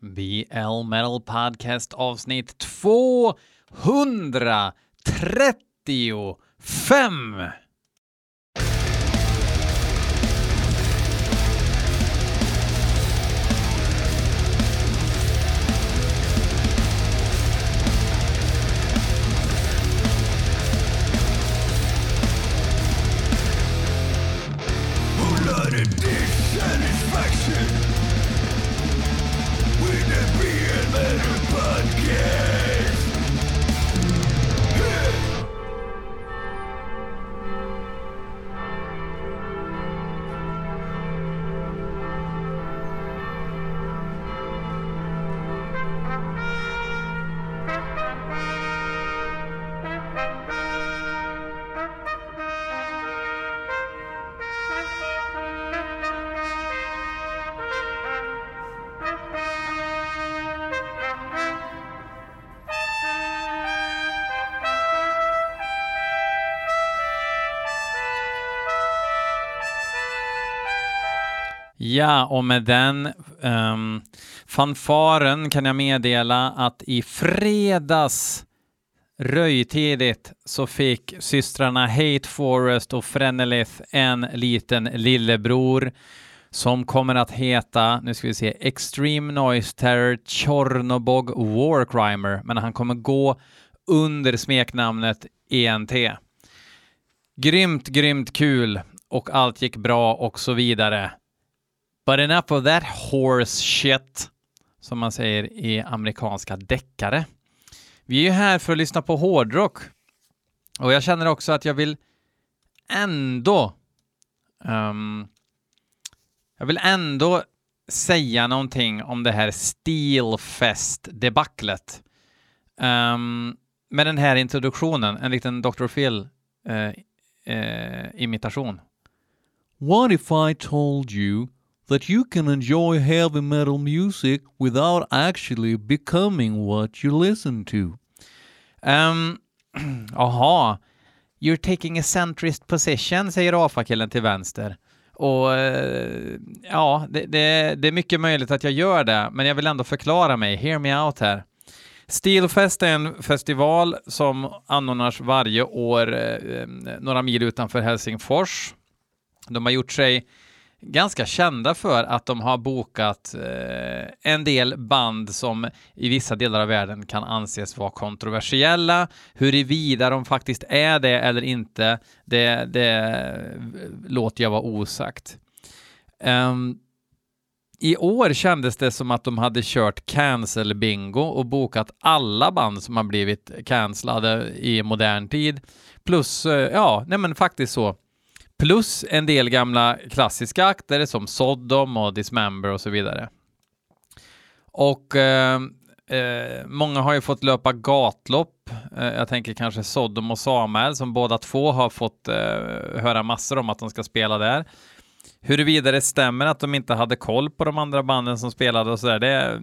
BL Metal Podcast avsnitt 235. Ja, och med den um, fanfaren kan jag meddela att i fredags röjtidigt så fick systrarna Hate Forest och Frenelith en liten lillebror som kommer att heta, nu ska vi se, Extreme Noise Terror Chornobog Warcrimer, men han kommer gå under smeknamnet ENT. Grymt, grymt kul och allt gick bra och så vidare. But enough of that horse shit, som man säger i amerikanska deckare. Vi är ju här för att lyssna på hårdrock. Och jag känner också att jag vill ändå um, jag vill ändå säga någonting om det här Steelfest-debaclet. Um, med den här introduktionen, en liten Dr. Phil-imitation. Eh, eh, uh, uh, What if I told you that you can enjoy heavy metal music without actually becoming what you listen to. Um, aha, you're taking a centrist position, säger AFA-killen till vänster. Och eh, ja, det, det, det, är mycket möjligt att jag gör det, men jag vill ändå förklara mig. Hear me out här. Steelfest är en festival som anordnas varje år eh, eh några mil utanför Helsingfors. De har gjort sig ganska kända för att de har bokat eh, en del band som i vissa delar av världen kan anses vara kontroversiella. Huruvida de faktiskt är det eller inte, det, det eh, låter jag vara osagt. Um, i år kändes det som att de hade kört cancel bingo och bokat alla band som har blivit cancellade i modern tid. Plus, eh, ja, nej men faktiskt så Plus en del gamla klassiska akter som Sodom och Dismember och så vidare. Och eh, eh, många har ju fått löpa gatlopp. Eh, jag tänker kanske Sodom och Samuel som båda två har fått eh, höra massor om att de ska spela där. Huruvida det stämmer att de inte hade koll på de andra banden som spelade och sådär, det,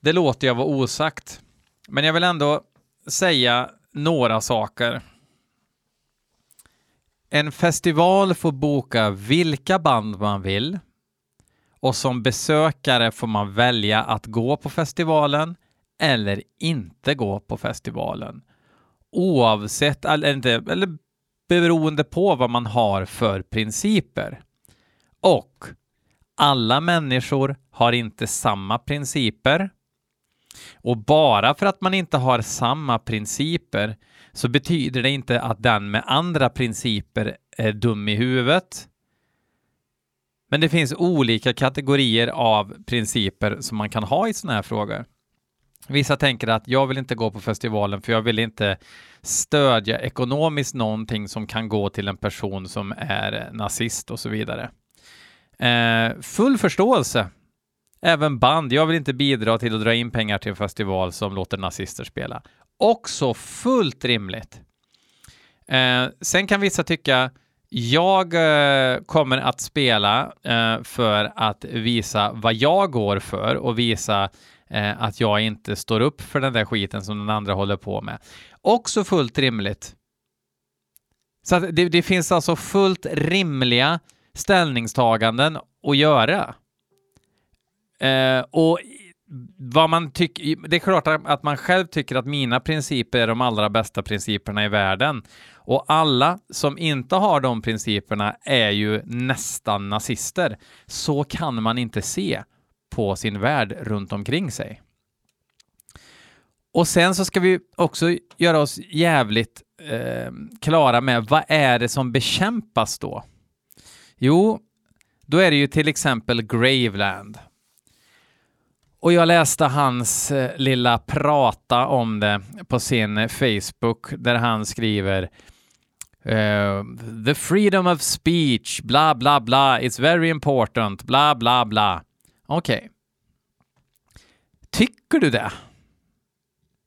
det låter jag vara osagt. Men jag vill ändå säga några saker. En festival får boka vilka band man vill och som besökare får man välja att gå på festivalen eller inte gå på festivalen. Oavsett, eller, inte, eller beroende på vad man har för principer. Och alla människor har inte samma principer. Och bara för att man inte har samma principer så betyder det inte att den med andra principer är dum i huvudet. Men det finns olika kategorier av principer som man kan ha i sådana här frågor. Vissa tänker att jag vill inte gå på festivalen för jag vill inte stödja ekonomiskt någonting som kan gå till en person som är nazist och så vidare. Eh, full förståelse. Även band. Jag vill inte bidra till att dra in pengar till en festival som låter nazister spela. Också fullt rimligt. Eh, sen kan vissa tycka jag eh, kommer att spela eh, för att visa vad jag går för och visa eh, att jag inte står upp för den där skiten som den andra håller på med. Också fullt rimligt. Så det, det, finns alltså fullt rimliga ställningstaganden att göra. Eh, och vad man tycker, det är klart att man själv tycker att mina principer är de allra bästa principerna i världen. Och alla som inte har de principerna är ju nästan nazister. Så kan man inte se på sin värld runt omkring sig. Och sen så ska vi också göra oss jävligt eh, klara med vad är det som bekämpas då? Jo, då är det ju till exempel Graveland. Och jag läste hans eh, lilla prata om det på sin Facebook där han skriver uh, The freedom of speech, bla bla bla, it's very important, bla bla bla. Okej. Okay. Tycker du det?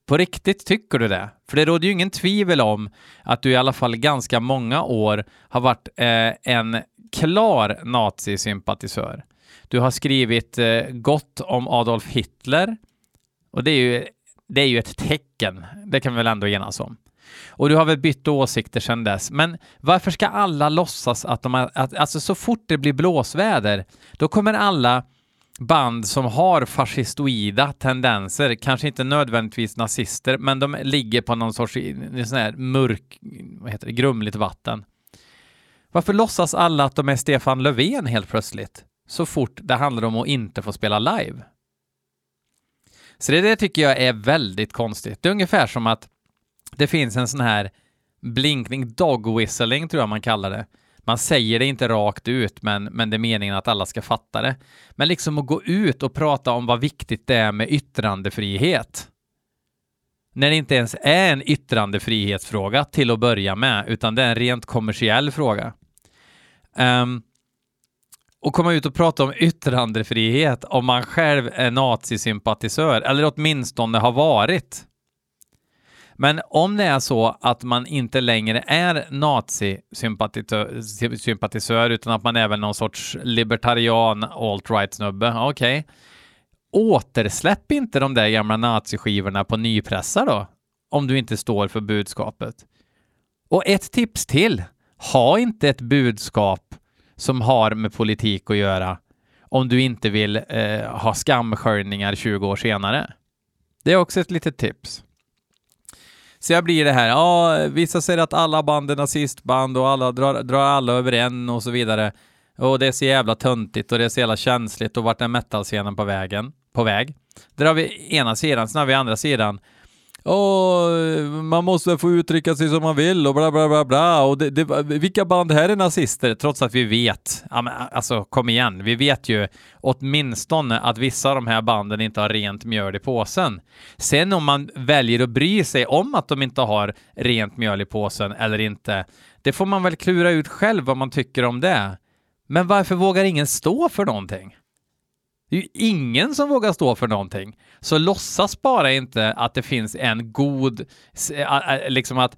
På riktigt tycker du det? För det råder ju ingen tvivel om att du i alla fall ganska många år har varit eh, en klar nazisympatisör. Du har skrivit eh, gott om Adolf Hitler och det är, ju, det är ju ett tecken, det kan vi väl ändå enas om. Och du har väl bytt åsikter sedan dess. Men varför ska alla låtsas att de har, att, alltså så fort det blir blåsväder, då kommer alla band som har fascistoida tendenser, kanske inte nödvändigtvis nazister, men de ligger på någon sorts sån här mörk, vad heter det, grumligt vatten. Varför låtsas alla att de är Stefan Löfven helt plötsligt? Så fort det handlar om att inte få spela live. Så det, det tycker jag är väldigt konstigt. Det är ungefär som att det finns en sån här blinkning, dog whistling tror jag man kallar det. Man säger det inte rakt ut, men, men det är meningen att alla ska fatta det. Men liksom att gå ut och prata om vad viktigt det är med yttrandefrihet. När det inte ens är en yttrandefrihetsfråga till att börja med, utan det är en rent kommersiell fråga. Um, och komma ut och prata om yttrandefrihet om man själv är nazisympatisör, eller åtminstone har varit. Men om det är så att man inte längre är nazisympatisör utan att man är väl någon sorts libertarian alt-right-snubbe, okej. Okay. Återsläpp inte de där gamla naziskivorna på nypressar då, om du inte står för budskapet. Och ett tips till. Ha inte ett budskap som har med politik att göra om du inte vill eh, ha skamsköljningar 20 år senare. Det är också ett litet tips. Så jag blir det här, ja, vissa säger att alla band är nazistband och alla drar, drar alla över en och så vidare. Och det är så jävla töntigt och det är så jävla känsligt och vart är metalscenen på vägen, på väg? Där har vi ena sidan, sen har vi andra sidan och man måste få uttrycka sig som man vill och bla bla bla bla. Och det, det, vilka band här är nazister? Trots att vi vet, ja, men, alltså kom igen, vi vet ju åtminstone att vissa av de här banden inte har rent mjöl i påsen. Sen om man väljer att bry sig om att de inte har rent mjöl i påsen eller inte, det får man väl klura ut själv vad man tycker om det. Men varför vågar ingen stå för någonting? Det är ju ingen som vågar stå för någonting. Så låtsas bara inte att det finns en god, liksom att,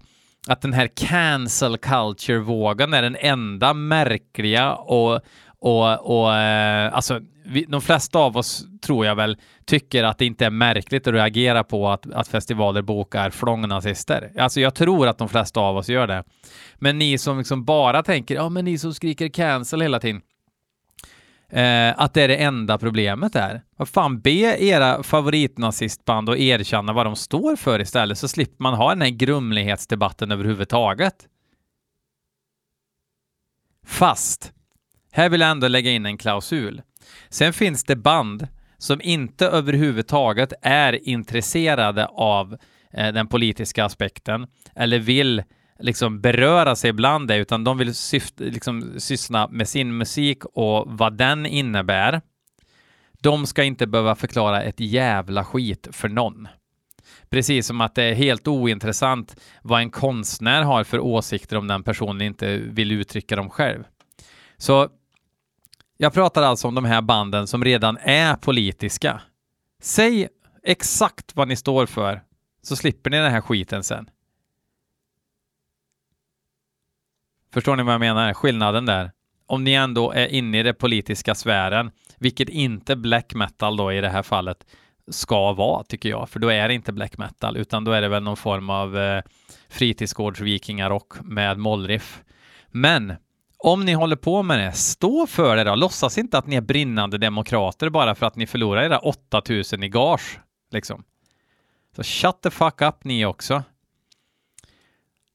att den här cancel culture-vågen är den enda märkliga och, och, och eh, alltså vi, de flesta av oss tror jag väl tycker att det inte är märkligt att reagera på att, att festivaler bokar flångnazister. Alltså jag tror att de flesta av oss gör det. Men ni som liksom bara tänker, ja men ni som skriker cancel hela tiden, eh, att det är det enda problemet där. Vad fan, be era favoritnazistband att erkänna vad de står för istället, så slipper man ha den här grumlighetsdebatten överhuvudtaget. Fast, här vill jag ändå lägga in en klausul. Sen finns det band som inte överhuvudtaget är intresserade av eh, den politiska aspekten eller vill liksom beröra sig bland det, utan de vill syft, liksom, syssla med sin musik och vad den innebär. De ska inte behöva förklara ett jävla skit för någon. Precis som att det är helt ointressant vad en konstnär har för åsikter om den personen inte vill uttrycka dem själv. Så jag pratar alltså om de här banden som redan är politiska. Säg exakt vad ni står för, så slipper ni den här skiten sen. Förstår ni vad jag menar? Skillnaden där. Om ni ändå är inne i den politiska sfären, vilket inte black metal då i det här fallet ska vara, tycker jag, för då är det inte black metal, utan då är det väl någon form av eh, fritidsgårdsvikingarock med mollriff. Men om ni håller på med det, stå för det då. Låtsas inte att ni är brinnande demokrater bara för att ni förlorar era 8000 i gage. Liksom. Så shut the fuck up ni också.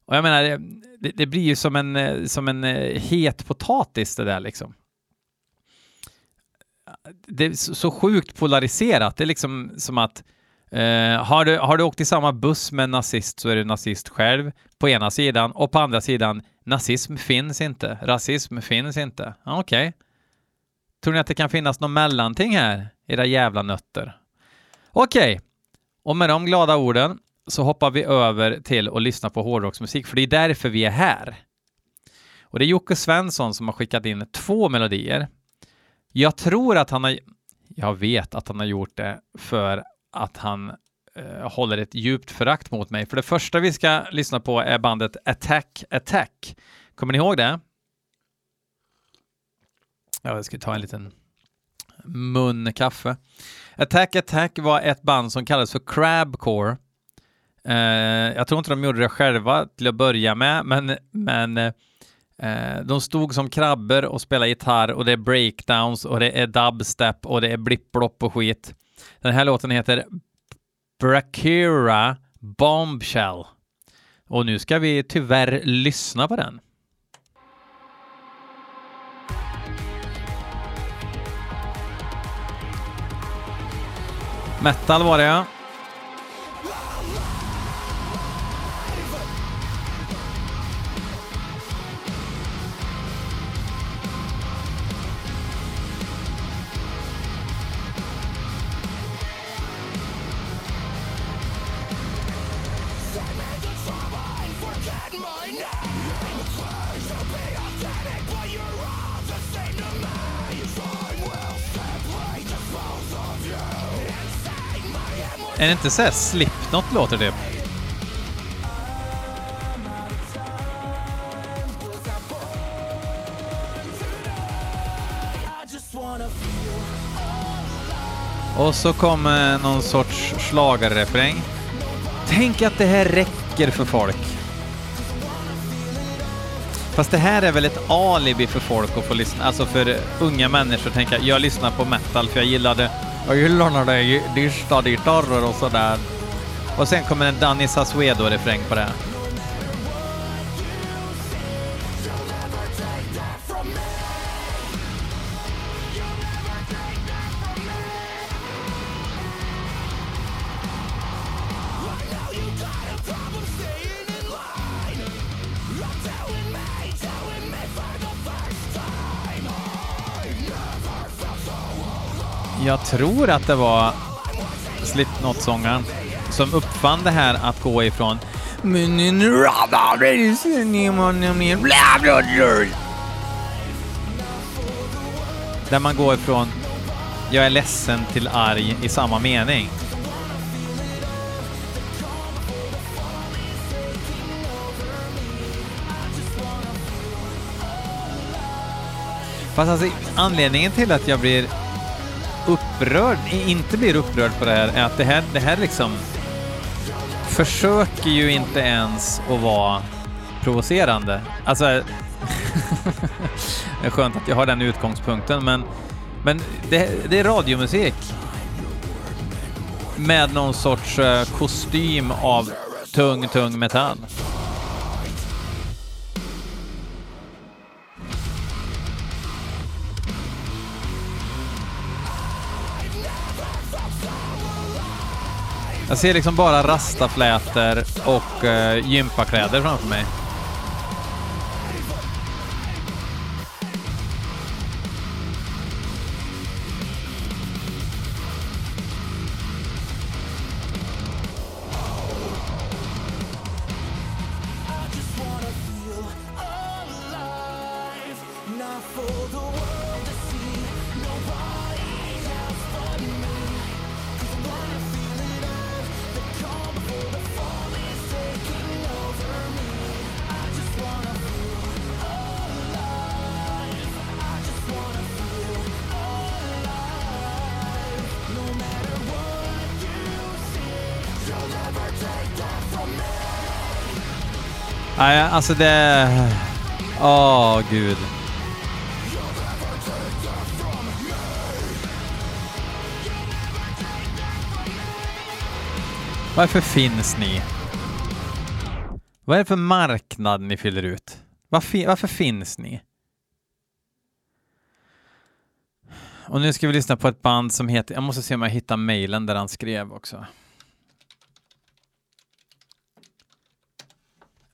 Och jag menar, det, det blir ju som en, eh, som en eh, het potatis det där liksom. Det är så sjukt polariserat. Det är liksom som att Uh, har, du, har du åkt i samma buss med en nazist så är du nazist själv på ena sidan och på andra sidan nazism finns inte, rasism finns inte. Okej. Okay. Tror ni att det kan finnas något mellanting här, era jävla nötter? Okej, okay. och med de glada orden så hoppar vi över till att lyssna på hårdrocksmusik, för det är därför vi är här. Och det är Jocke Svensson som har skickat in två melodier. Jag tror att han har... Jag vet att han har gjort det för att han eh, håller ett djupt förakt mot mig. För det första vi ska lyssna på är bandet Attack Attack. Kommer ni ihåg det? Ja, jag ska ta en liten mun kaffe. Attack Attack var ett band som kallades för Crabcore. Eh, jag tror inte de gjorde det själva till att börja med, men, men eh, de stod som krabbor och spelade gitarr och det är breakdowns och det är dubstep och det är blipplopp och skit. Den här låten heter Brakira Bombshell. Och nu ska vi tyvärr lyssna på den. Metal var det ja. Är det inte såhär Slipknot låter det? Och så kommer någon sorts slagarrefräng. Tänk att det här räcker för folk. Fast det här är väl ett alibi för folk att få lyssna, alltså för unga människor att tänka jag lyssnar på metal för jag gillade jag gillar när det är distade gitarrer och sådär. Och sen kommer en Danny Sasuedo-refräng på det. Jag tror att det var Slipknot-sångaren som uppfann det här att gå ifrån där man går ifrån jag är ledsen till arg i samma mening. Fast alltså anledningen till att jag blir upprörd, inte blir upprörd på det här, är att det här, det här liksom försöker ju inte ens att vara provocerande. Alltså, det är skönt att jag har den utgångspunkten, men, men det, det är radiomusik med någon sorts eh, kostym av tung, tung metall. Jag ser liksom bara rastaflätor och uh, gympakläder framför mig. Nej, alltså det... Åh, gud. Varför finns ni? Vad är det för marknad ni fyller ut? Varför, varför finns ni? Och nu ska vi lyssna på ett band som heter, jag måste se om jag hittar mejlen där han skrev också.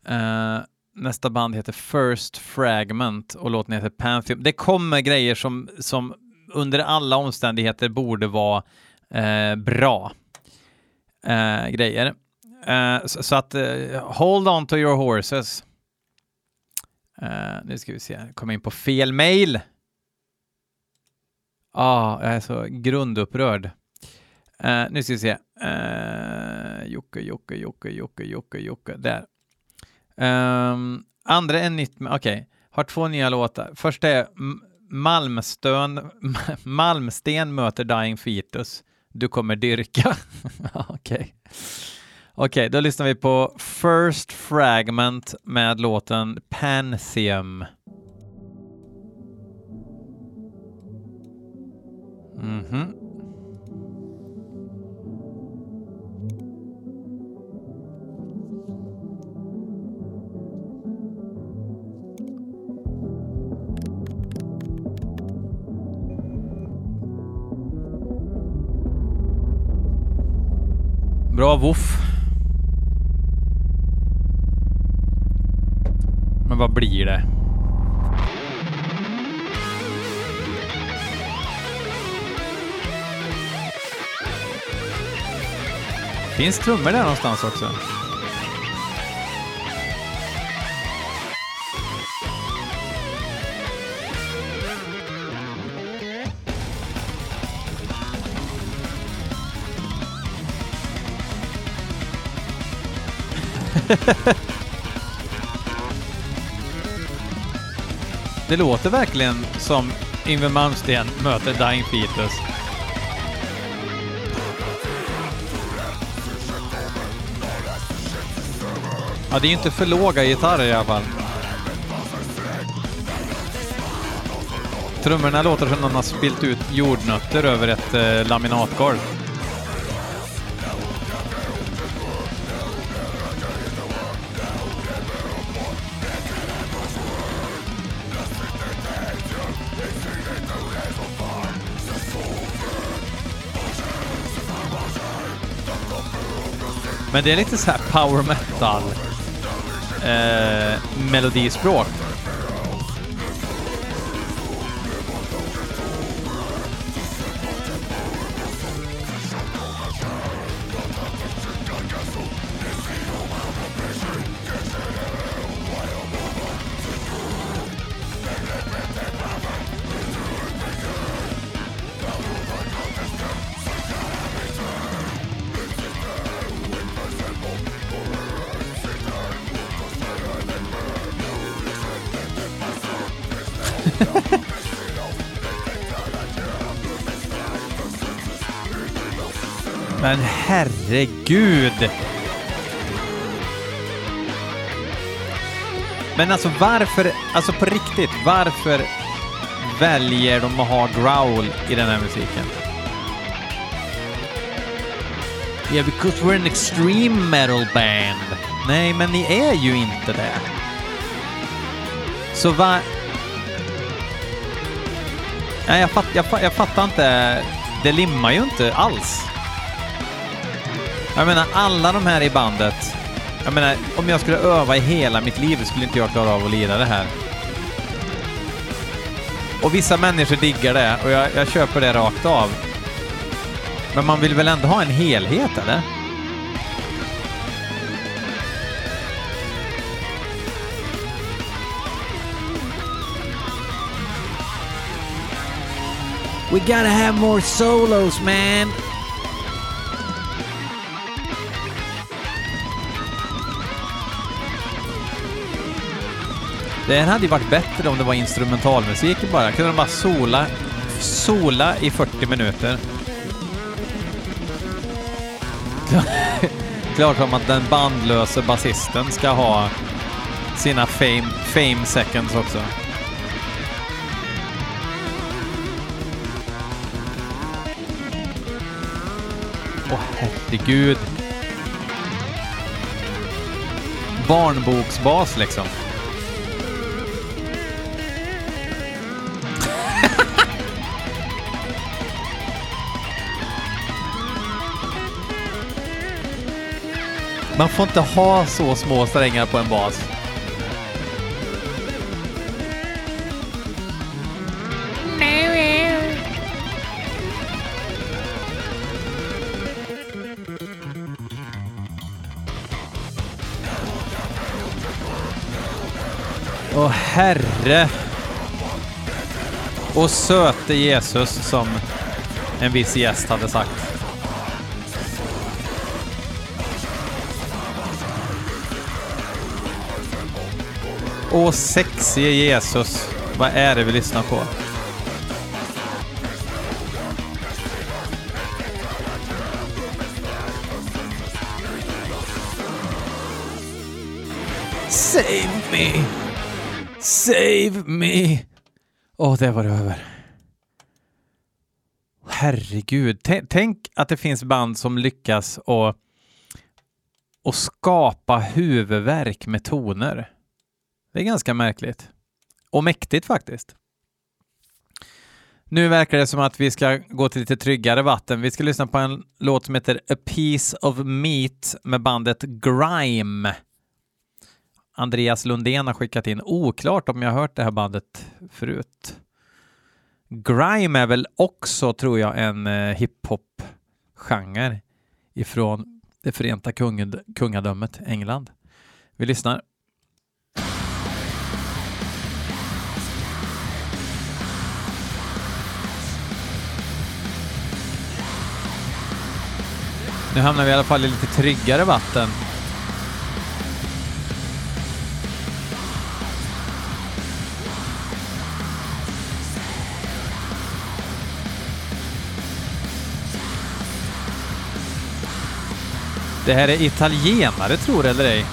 Uh, nästa band heter First Fragment och låten heter Pantheon. Det kommer grejer som, som under alla omständigheter borde vara uh, bra uh, grejer. Så, so, att hold on to your horses. nu ska vi se, kom in på fel mail. ah, jag är så grundupprörd. nu ska vi se. Jocke, Jocke, Jocke, Jocke, Jocke, Jocke. Där. Um, andra är nytt, okej, okay. har två nya låtar. Första är Malmstön, Malmsten möter Dying Fetus. Du kommer dyrka. okej. Okay. Okej, okay, då lyssnar vi på First Fragment med låten Pantheum. Mhm. Mm -hmm. Bra voff. Men vad blir det? Finns trummor där någonstans också? det låter verkligen som Yngwie Malmsteen möter Dying Fetus. Ja, det är ju inte för låga gitarrer i alla fall. Trummorna låter som någon har spilt ut jordnötter över ett eh, laminatgolv. Men det är lite så här power metal eh, melodispråk. Men herregud! Men alltså varför, alltså på riktigt, varför väljer de att ha growl i den här musiken? Yeah, because we're an extreme metal band. Nej, men ni är ju inte det. Så va... Nej, jag, fatt, jag, jag fattar inte. Det limmar ju inte alls. Jag menar, alla de här i bandet. Jag menar, om jag skulle öva i hela mitt liv skulle inte jag klara av att lira det här. Och vissa människor diggar det och jag, jag köper det rakt av. Men man vill väl ändå ha en helhet, eller? We gotta have more solos, man! Det här hade ju varit bättre om det var instrumentalmusik bara. Kunde de bara sola, sola i 40 minuter. Klart som att den bandlöse basisten ska ha sina fame, fame seconds också. Herregud. Barnboksbas liksom. Man får inte ha så små strängar på en bas. Herre. Och söte Jesus som en viss gäst hade sagt. Åh sexige Jesus. Vad är det vi lyssnar på? Save me! Save me! Åh, det var det över. Herregud, T- tänk att det finns band som lyckas och, och skapa huvudvärk med toner. Det är ganska märkligt. Och mäktigt faktiskt. Nu verkar det som att vi ska gå till lite tryggare vatten. Vi ska lyssna på en låt som heter A Piece of Meat med bandet Grime. Andreas Lundén har skickat in. Oklart om jag har hört det här bandet förut. Grime är väl också, tror jag, en eh, hiphop-genre ifrån det förenta kungadömet England. Vi lyssnar. Nu hamnar vi i alla fall i lite tryggare vatten. Det här är italienare, tror eller ej.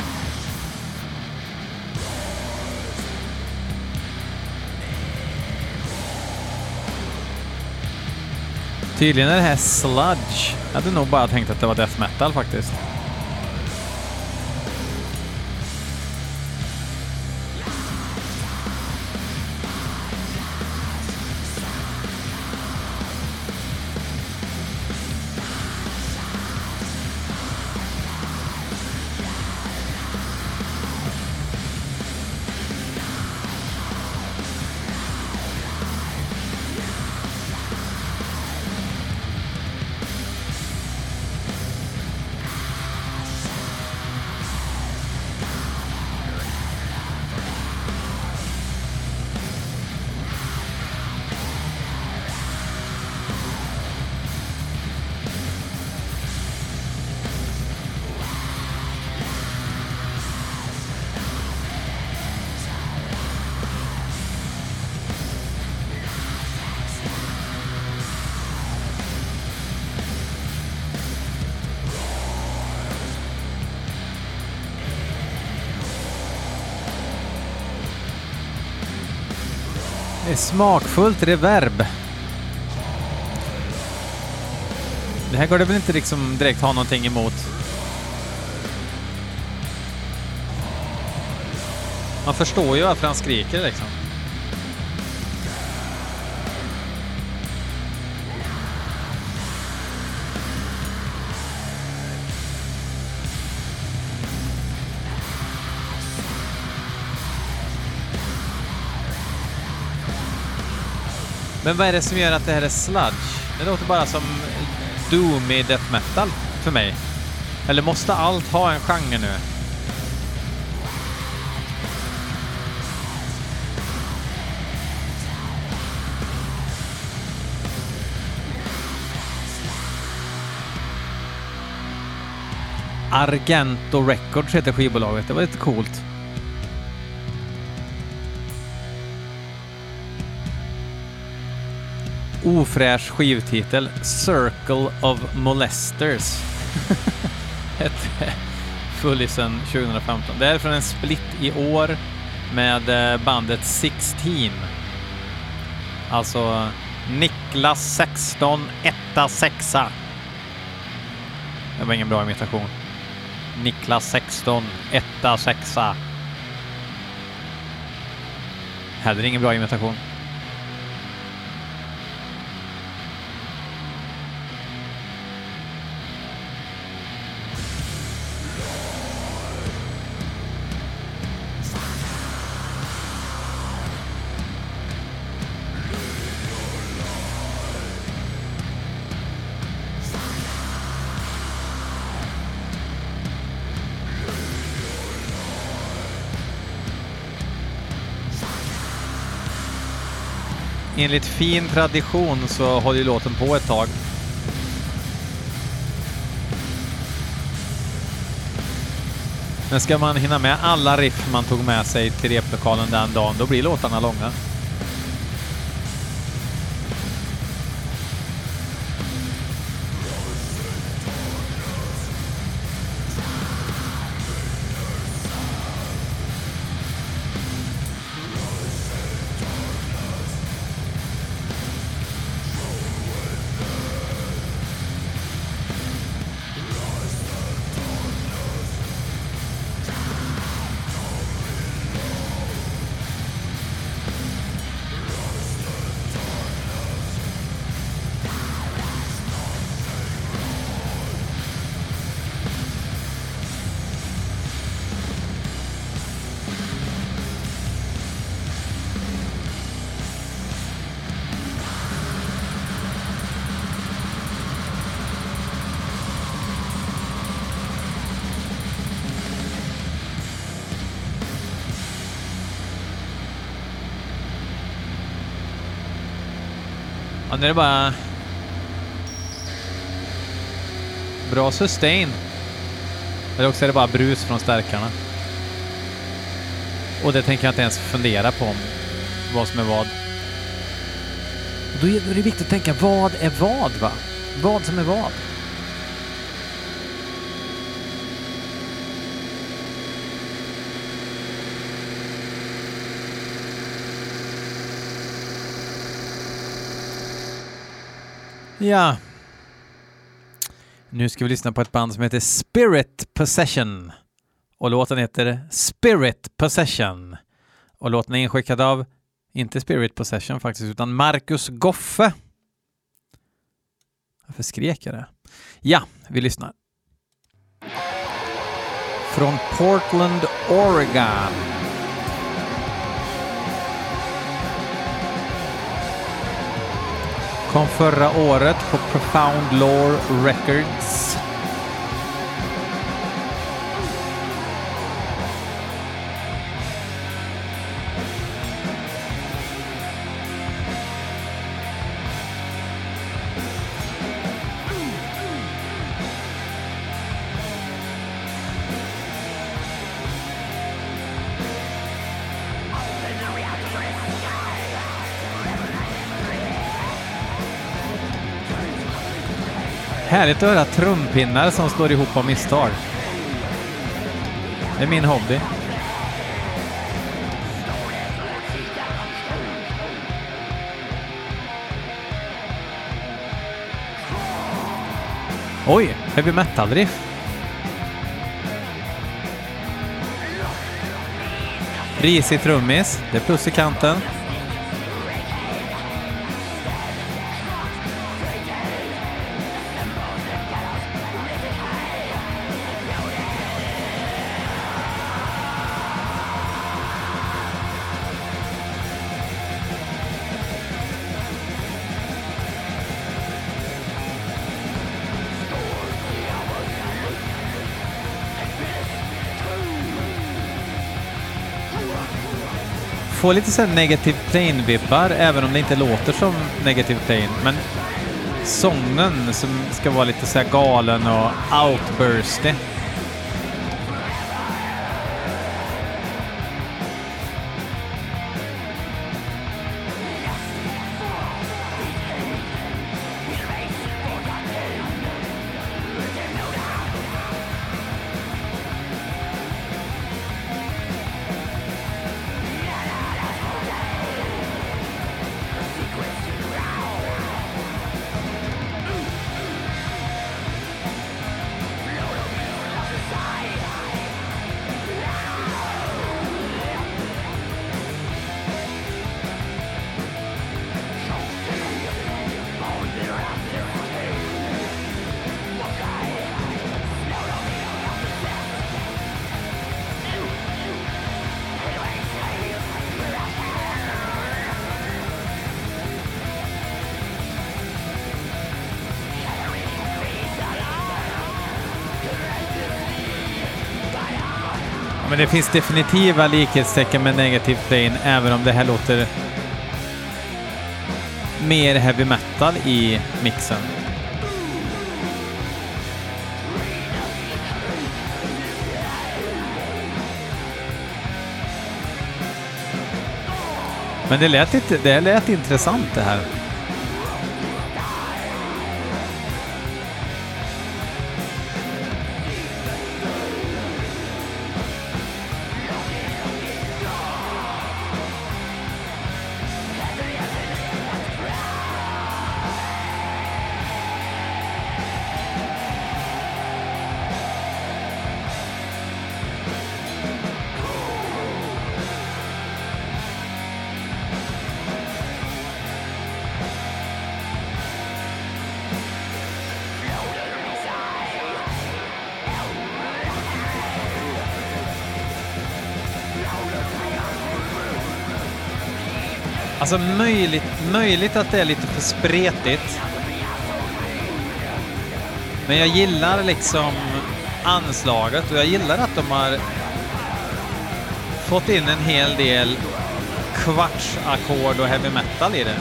Tydligen är det här sludge. Jag hade nog bara tänkt att det var death metal faktiskt. Smakfullt reverb. Det här går det väl inte liksom direkt ha någonting emot. Man förstår ju varför han skriker liksom. Men vad är det som gör att det här är sludge? Det låter bara som doomy death metal för mig. Eller måste allt ha en genre nu? Argento Records heter skivbolaget. Det var lite coolt. Ofräsch skivtitel. Circle of Molesters. Ett Fullisen 2015. Det är från en split i år med eh, bandet 16. Alltså Niklas 16, etta, sexa. Det var ingen bra imitation. Niklas 16, etta, sexa. Heller ingen bra imitation. Fin tradition så håller ju låten på ett tag. Men ska man hinna med alla riff man tog med sig till replokalen den dagen, då blir låtarna långa. Är det bara... Bra sustain. Eller också är det bara brus från stärkarna. Och det tänker jag inte ens fundera på om vad som är vad. Då är, det viktigt att tänka vad är vad va? Vad som är vad. Ja. Nu ska vi lyssna på ett band som heter Spirit Possession. Och låten heter Spirit Possession. Och låten är inskickad av, inte Spirit Possession faktiskt, utan Marcus Goffe. Varför skrek jag det? Ja, vi lyssnar. Från Portland, Oregon. Kom förra året på Profound Lore Records. Härligt att höra trumpinnar som slår ihop av misstag. Det är min hobby. Oj, heavy metal-riff. Risig trummis, det är plus i kanten. Får lite så här negative plane-vibbar, även om det inte låter som negative plane. Men sången som ska vara lite så här galen och outbursty. Men det finns definitiva likhetstecken med negativ Plane, även om det här låter mer heavy metal i mixen. Men det lät, inte, det lät intressant det här. Alltså möjligt, möjligt att det är lite för spretigt. Men jag gillar liksom anslaget och jag gillar att de har fått in en hel del kvartsackord och heavy metal i det.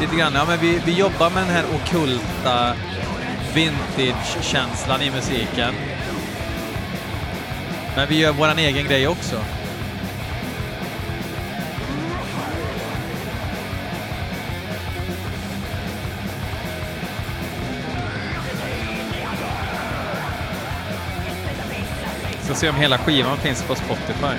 Lite grann, ja men vi, vi jobbar med den här okulta vintage-känslan i musiken. Men vi gör våran egen grej också. Ska se om hela skivan finns på Spotify.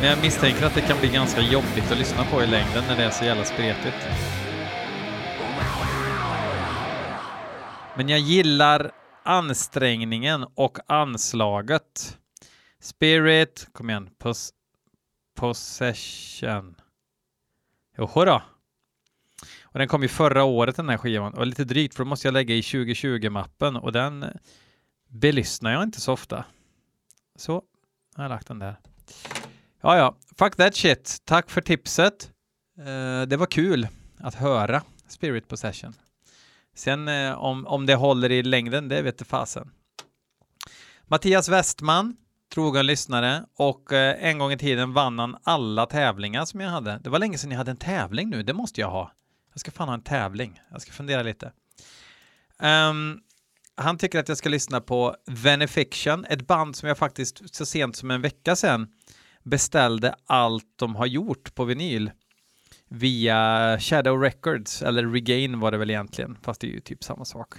Men jag misstänker att det kan bli ganska jobbigt att lyssna på i längden när det är så jävla spretigt. Men jag gillar ansträngningen och anslaget. Spirit, kom igen, Pos Possession. Joho då. Och den kom ju förra året den här skivan och lite drygt för då måste jag lägga i 2020-mappen och den belyssnar jag inte så ofta. Så, har jag lagt den där. Ja, ja, fuck that shit. Tack för tipset. Uh, det var kul att höra Spirit Possession. Sen eh, om, om det håller i längden, det vet fasen. Mattias Westman, trogen lyssnare och eh, en gång i tiden vann han alla tävlingar som jag hade. Det var länge sedan jag hade en tävling nu, det måste jag ha. Jag ska fan ha en tävling. Jag ska fundera lite. Um, han tycker att jag ska lyssna på Venefiction, ett band som jag faktiskt så sent som en vecka sedan beställde allt de har gjort på vinyl via Shadow Records, eller Regain var det väl egentligen, fast det är ju typ samma sak.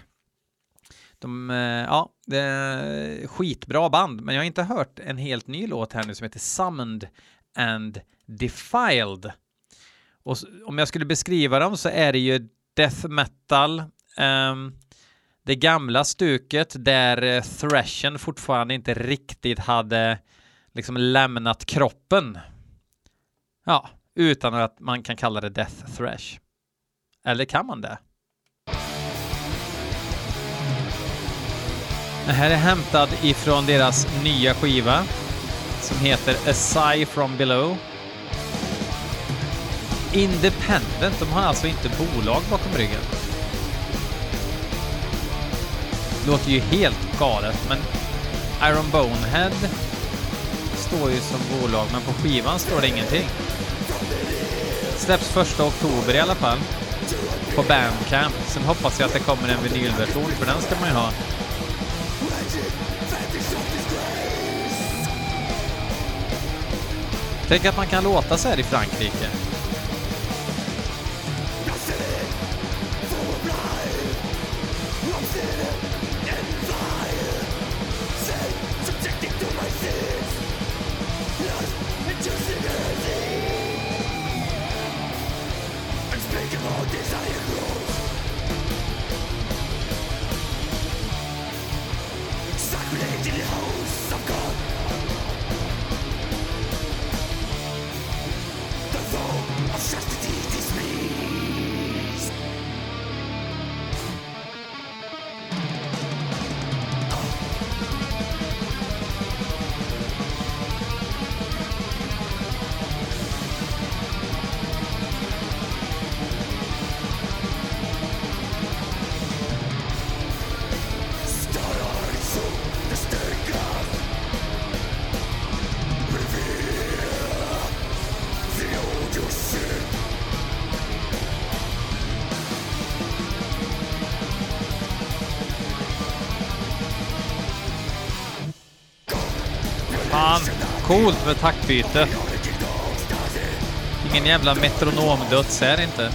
De, eh, ja, det är skitbra band, men jag har inte hört en helt ny låt här nu som heter Summoned and Defiled. Och om jag skulle beskriva dem så är det ju death metal, um, det gamla stuket där eh, thrashen fortfarande inte riktigt hade liksom lämnat kroppen. Ja, utan att man kan kalla det Death Thrash. Eller kan man det? Det här är hämtad ifrån deras nya skiva som heter A Sigh From Below. Independent, de har alltså inte bolag bakom ryggen. Låter ju helt galet, men Iron Bonehead står ju som bolag, men på skivan står det ingenting. Släpps första oktober i alla fall. På Bandcamp. Sen hoppas jag att det kommer en vinylversion, för den ska man ju ha. Tänk att man kan låta så här i Frankrike. Coolt med taktbyte. Ingen jävla metronomdöds här inte.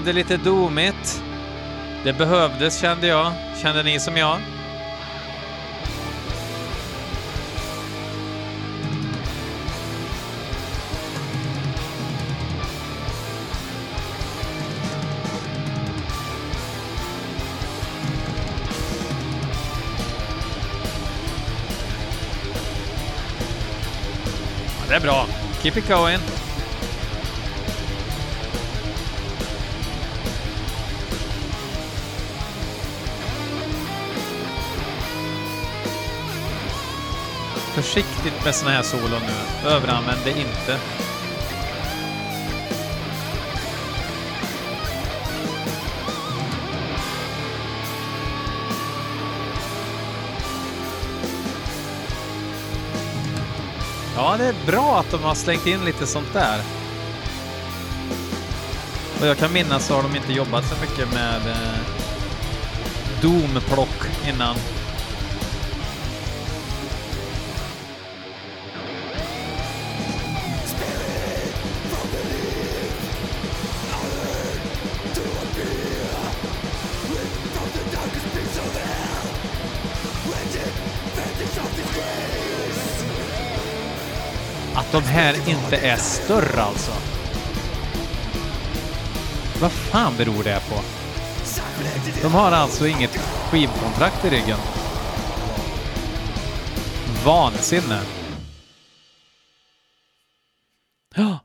Blev det lite domigt. Det behövdes kände jag. Kände ni som jag? Ja, det är bra. Keep it going. Försiktigt med såna här solon nu. Överanvänd det inte. Ja, det är bra att de har slängt in lite sånt där. Och jag kan minnas så har de inte jobbat så mycket med eh, Doom-plock innan. De här inte är större alltså. Vad fan beror det på? De har alltså inget skivkontrakt i ryggen. Vansinne. Ja.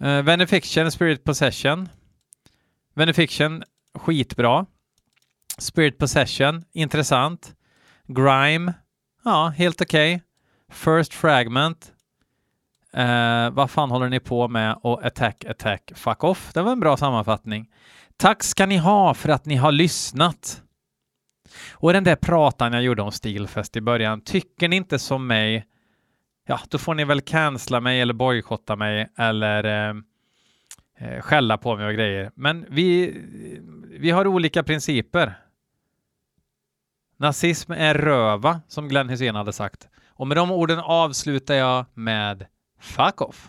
Eh, uh, Benefiction, Spirit Possession. Benefiction, skitbra. Spirit Possession, intressant. Grime, ja, helt okej. Okay. First Fragment. Uh, vad fan håller ni på med? Och Attack, Attack, Fuck Off. Det var en bra sammanfattning. Tack ska ni ha för att ni har lyssnat. Och den där pratan jag gjorde om Stilfest i början, tycker ni inte som mig, ja, då får ni väl cancella mig eller bojkotta mig eller eh, eh, skälla på mig och grejer. Men vi, vi har olika principer. Nazism är röva, som Glenn Hysén hade sagt. Och med de orden avslutar jag med Fuck off!